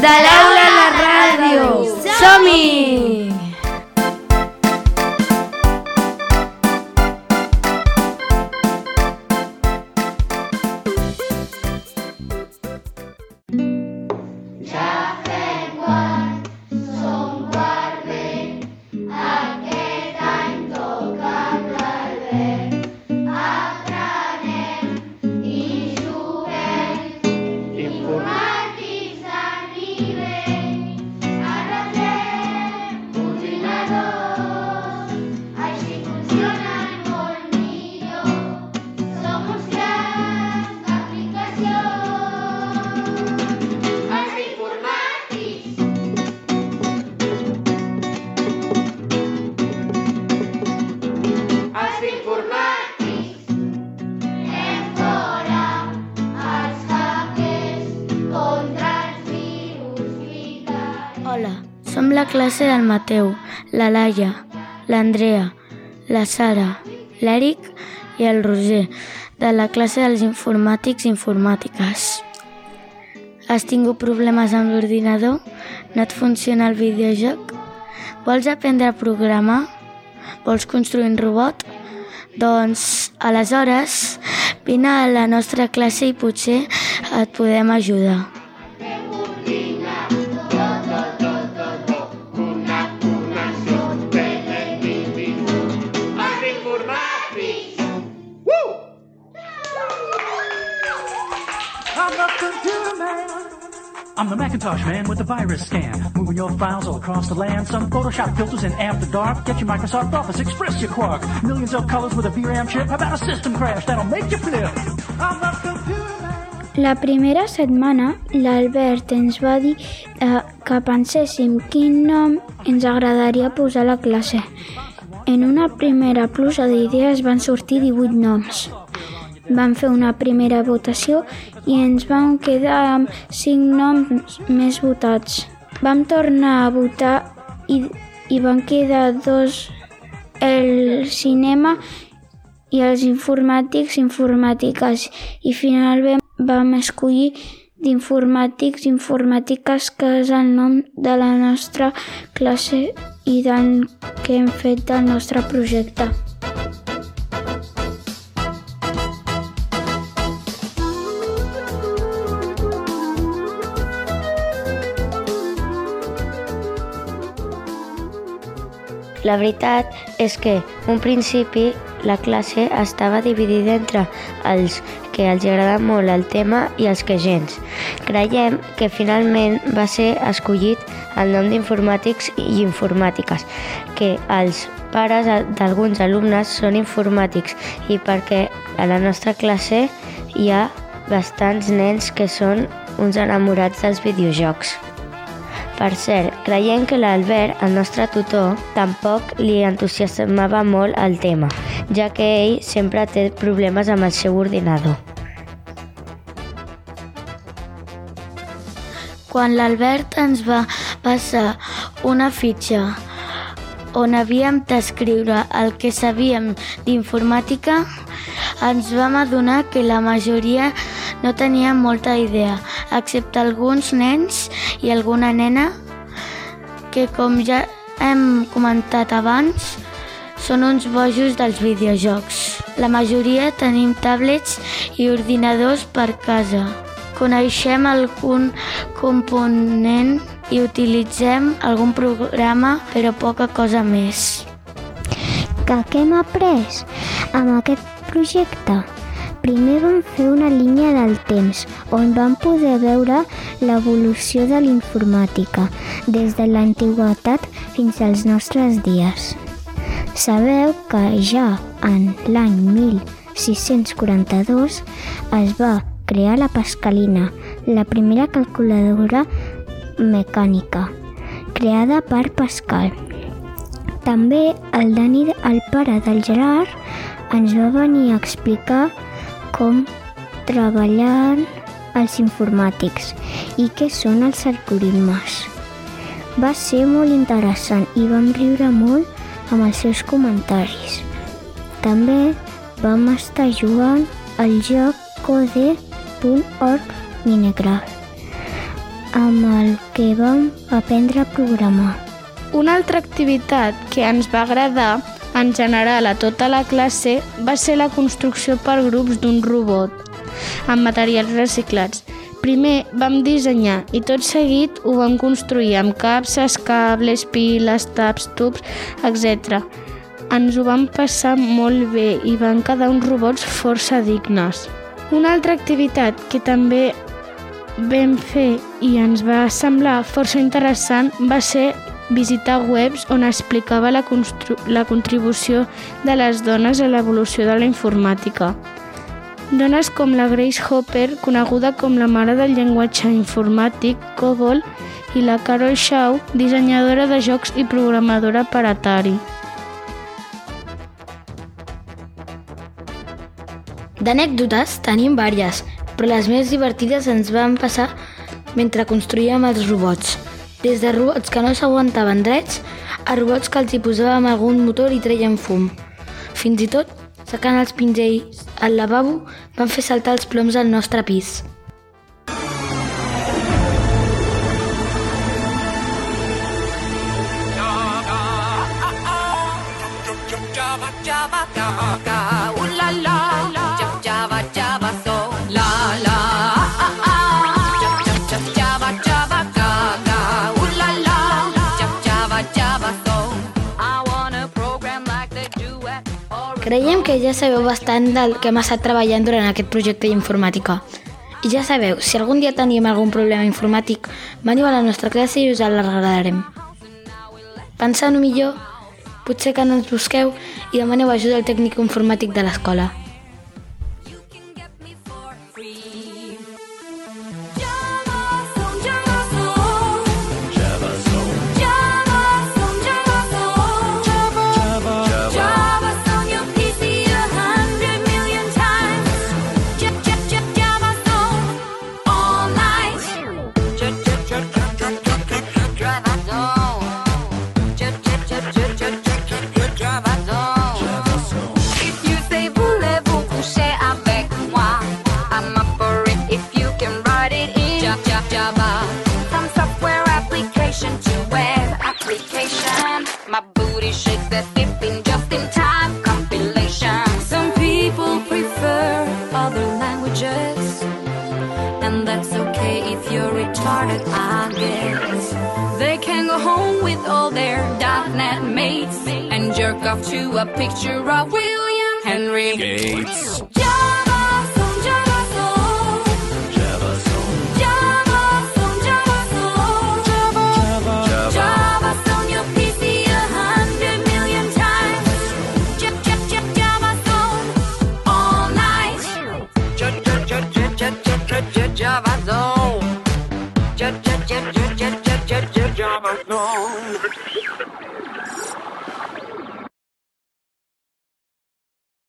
de l'aula la classe del Mateu, la Laia, l'Andrea, la Sara, l'Eric i el Roger, de la classe dels informàtics i informàtiques. Has tingut problemes amb l'ordinador? No et funciona el videojoc? Vols aprendre a programar? Vols construir un robot? Doncs, aleshores, vine a la nostra classe i potser et podem ajudar. I'm the computer man. I'm the Macintosh man with the virus scan. Moving your files all across the land. Some Photoshop filters in After Dark. Get your Microsoft Office, express your quark. Millions of colors with a VRAM chip. How about a system crash that'll make you flip? I'm the computer man. La primera setmana, l'Albert ens va dir eh, que penséssim quin nom ens agradaria posar a la classe. En una primera pluja d'idees van sortir 18 noms. Vam fer una primera votació i ens vam quedar amb 5 noms més votats. Vam tornar a votar i, i van quedar dos el cinema i els informàtics informàtiques i finalment vam escollir d'informàtics informàtiques que és el nom de la nostra classe i del que hem fet del nostre projecte. La veritat és que, un principi, la classe estava dividida entre els que els agrada molt el tema i els que gens. Creiem que finalment va ser escollit el nom d'informàtics i informàtiques, que els pares d'alguns alumnes són informàtics i perquè a la nostra classe hi ha bastants nens que són uns enamorats dels videojocs. Per cert, creiem que l'Albert, el nostre tutor, tampoc li entusiasmava molt el tema, ja que ell sempre té problemes amb el seu ordinador. Quan l'Albert ens va passar una fitxa on havíem d'escriure el que sabíem d'informàtica, ens vam adonar que la majoria no tenia molta idea, excepte alguns nens i alguna nena que, com ja hem comentat abans, són uns bojos dels videojocs. La majoria tenim tablets i ordinadors per casa. Coneixem algun component i utilitzem algun programa, però poca cosa més. Que què hem après amb aquest projecte? Primer vam fer una línia del temps on vam poder veure l'evolució de l'informàtica des de l'antiguitat fins als nostres dies. Sabeu que ja en l'any 1642 es va crear la Pascalina, la primera calculadora mecànica, creada per Pascal. També el Dani, el pare del Gerard, ens va venir a explicar com treballen els informàtics i què són els algoritmes. Va ser molt interessant i vam riure molt amb els seus comentaris. També vam estar jugant al joc code.org Minecraft. amb el que vam aprendre a programar. Una altra activitat que ens va agradar en general a tota la classe va ser la construcció per grups d'un robot amb materials reciclats. Primer vam dissenyar i tot seguit ho vam construir amb capses, cables, piles, taps, tubs, etc. Ens ho vam passar molt bé i van quedar uns robots força dignes. Una altra activitat que també vam fer i ens va semblar força interessant va ser visitar webs on explicava la, la contribució de les dones a l'evolució de la informàtica. Dones com la Grace Hopper, coneguda com la mare del llenguatge informàtic, COBOL, i la Carol Shaw, dissenyadora de jocs i programadora per Atari. D'anècdotes tenim vàries, però les més divertides ens van passar mentre construíem els robots. Des de robots que no s'aguantaven drets a robots que els hi posàvem algun motor i treien fum. Fins i tot, sacant els pinzells al lavabo, van fer saltar els ploms al nostre pis. Java, Java, Gaga, ooh Creiem que ja sabeu bastant del que hem estat treballant durant aquest projecte d'informàtica. I ja sabeu, si algun dia tenim algun problema informàtic, veniu a la nostra classe i us l'arreglarem. Pensant-ho millor, potser que no ens busqueu i demaneu ajuda al tècnic informàtic de l'escola. Off to a picture of William Henry Gates.